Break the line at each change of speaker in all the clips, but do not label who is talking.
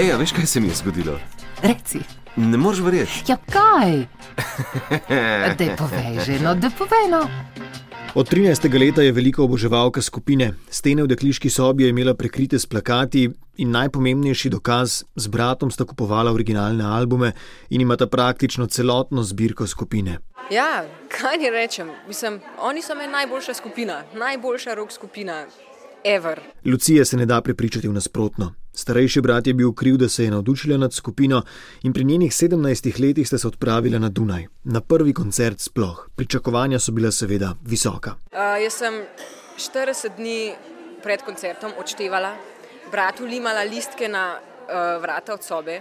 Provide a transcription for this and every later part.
Ej, veš, kaj se mi je zgodilo?
Reci.
Ne moreš verjeti.
Ja, kaj? Da povej že, no, da povej no.
Od 13. leta je velika oboževalka skupine. Stene v dekliški sobi je imela prekrite s plakati in najpomembnejši dokaz, z bratom sta kupovala originalne albume in imata praktično celotno zbirko skupine.
Ja, kaj ni rečem, mislim, oni so meni najboljša skupina, najboljša rock skupina, ever.
Lucija se ne da prepričati v nasprotno. Starejši brat je bil kriv, da se je navdušila nad skupino in pri njenih 17 letih sta se odpravila na Dunaj, na prvi koncert sploh. Pričakovanja so bila seveda visoka.
Uh, jaz sem 40 dni pred koncertom odštevala, bratu limala listke na uh, vrata od sobe,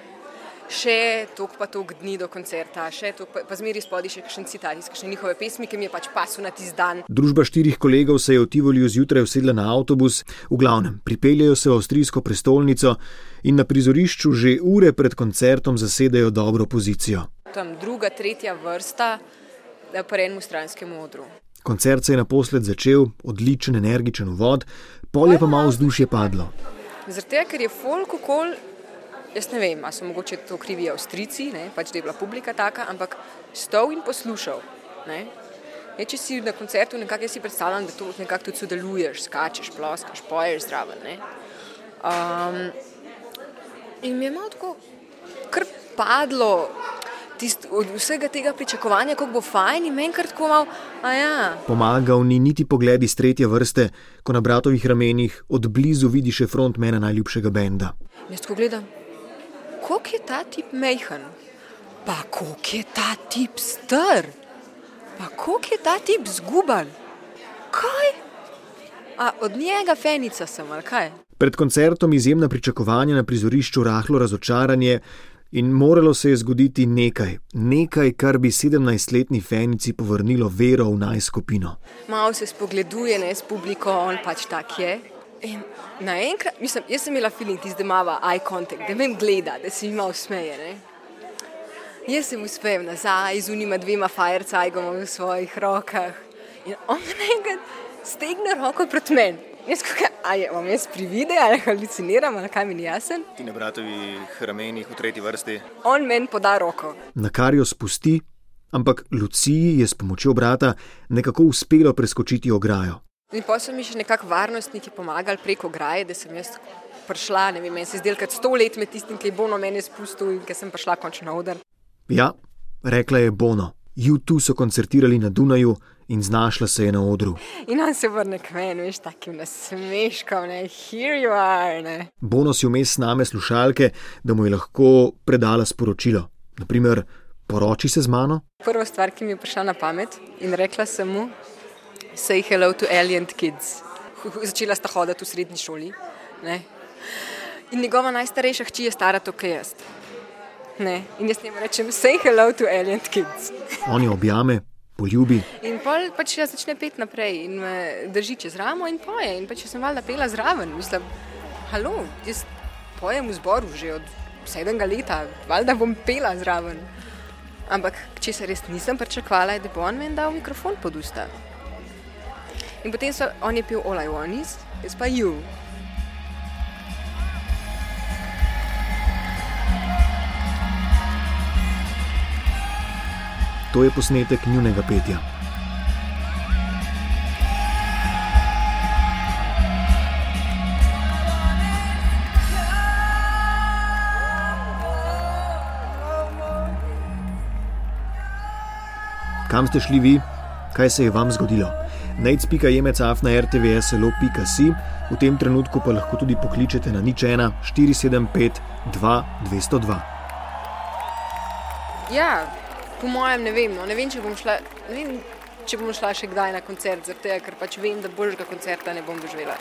še tok pa tok dni do koncerta, še tok pa, pa zmeri spodaj še kakšen citat iz kakšne njihove pesmi, ki mi je pač pasu na tisti dan.
Družba štirih kolegov se je v Tivoliju zjutraj usedla na avtobus, v glavnem pripeljejo se v avstrijsko prestolnico in na prizorišču že ure pred koncertom zasedajo dobro pozicijo.
Tam druga, tretja vrsta eh, po enem stranskem odru.
Koncert se je naposled začel, odličen, energičen uvod, polje pa malo vzdušje padlo.
Zaradi tega, ker je folk okol, jaz ne vem, ali so mogoče to krivi Avstrijci, ne, pač da je bila publika taka, ampak stov in poslušal. Ne. Je, če si na koncertu, nekako jaz si predstavljam, da to nekako tudi sodeluješ, skačeš, ploskaš, poješ zraven. Ne. Um, in mi je malo tako kar padlo. Tist, od vsega tega pričakovanja, kako bo fajn, in meni kar tako malo, a ja.
Pomagal ni niti pogled iz tretje vrste, ko na bratovih ramenih od blizu vidi še frontmena najljubšega benda.
Jaz tako gledam, koliko je ta tip mehen, pa koliko je ta tip star, pa koliko je ta tip zguban. Kaj? A od njega fenica sem, ali kaj?
Pred koncertom izjemna pričakovanja na prizorišču, rahlo razočaranje. In moralo se je zgoditi nekaj, nekaj, kar bi 17-letni fenici povrnilo vero v najskupino.
Malo se spogleduje ne, s publiko, on pač tak je. In naenkrat, mislim, jaz sem imela feeling, da ima eye contact, da me gleda, da se mi malo smeje. Ne. Jaz se mu smejem nazaj, z unima dvema firecajgoma v svojih rokah. In on naenkrat stegne roko proti meni. Jaz kako, a je vam jaz privide, ali haluciniram, ali kaj mi ni jasen?
Ti na bratovih ramenih v tretji vrsti.
On meni poda roko.
Na kar jo spusti, ampak Luciji je s pomočjo brata nekako uspelo preskočiti ograjo.
In pa so mi še nekako varnostniki pomagali preko ograje, da sem jaz prišla, ne vem, meni se zdel, kot sto let med tistim, ki je Bono meni spustil in ki sem prišla končno na oder.
Ja, rekla je Bono. YouTube so koncertirali na Dunaju in znašla se je na odru.
In on se vrne k meni, veš, takim nasmeškom, ne, here you are, ne.
Bono si vmes sname slušalke, da mu je lahko predala sporočilo. Naprimer, poroči se z mano.
Prva stvar, ki mi je prišla na pamet in rekla sem mu, say hello to alien kids. Začela sta hoditi v srednji šoli. Ne. In njegova najstarejša hči je stara to, kaj jaz. Ne. In jaz njemu rečem, say hello to alien kids.
On jo objame, poljubi.
In pol pač jaz začne pet naprej in me drži čez ramo in poje. In pač sem valjda pela zraven. Mislim, halo, jaz pojem v zboru že od sedmega leta, valjda bom pela zraven. Ampak, če se res nisem pričakovala, da bo on meni dal mikrofon pod usta. In potem so, on je pil All I Want Is, jaz pa You.
To je posnetek njunega petja. Kam ste šli vi? Kaj se je vam zgodilo? Najc.jemec.af na rtvslo.si, v tem trenutku pa lahko tudi pokličete na nič 1 475 2202.
Ja, po mojem ne vem, no. ne vem, če bom šla, vem, če bom šla še kdaj na koncert, zato ker pač vem, da boljšega koncerta ne bom doživela.